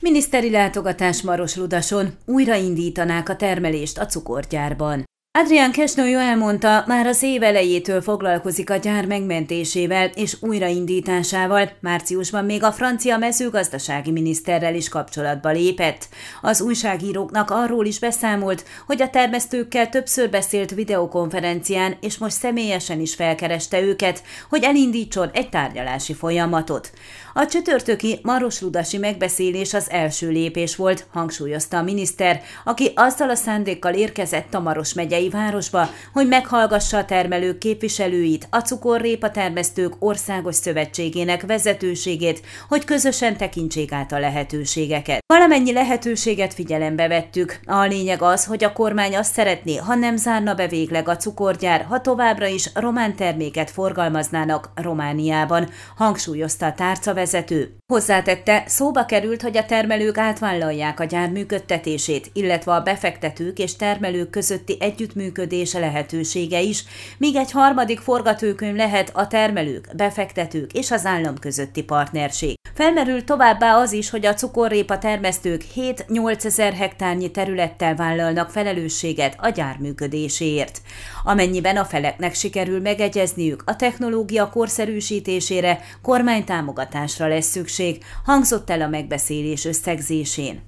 Miniszteri látogatás Marosludason újraindítanák a termelést a cukorgyárban. Adrián Kesnolyó elmondta, már az év elejétől foglalkozik a gyár megmentésével és újraindításával, márciusban még a francia mezőgazdasági miniszterrel is kapcsolatba lépett. Az újságíróknak arról is beszámolt, hogy a termesztőkkel többször beszélt videokonferencián, és most személyesen is felkereste őket, hogy elindítson egy tárgyalási folyamatot. A csütörtöki Marosludasi megbeszélés az első lépés volt, hangsúlyozta a miniszter, aki azzal a szándékkal érkezett a Maros megyei városba, hogy meghallgassa a termelők képviselőit, a cukorrépa termesztők országos szövetségének vezetőségét, hogy közösen tekintsék át a lehetőségeket. Valamennyi lehetőséget figyelembe vettük. A lényeg az, hogy a kormány azt szeretné, ha nem zárna be végleg a cukorgyár, ha továbbra is román terméket forgalmaznának Romániában, hangsúlyozta a tárcavezető. Hozzátette, szóba került, hogy a termelők átvállalják a gyár működtetését, illetve a befektetők és termelők közötti együttműködése lehetősége is, míg egy harmadik forgatókönyv lehet a termelők, befektetők és az állam közötti partnerség. Felmerül továbbá az is, hogy a cukorrépa termesztők 7-8 ezer hektárnyi területtel vállalnak felelősséget a gyár működéséért. Amennyiben a feleknek sikerül megegyezniük, a technológia korszerűsítésére kormánytámogatásra lesz szükség, hangzott el a megbeszélés összegzésén.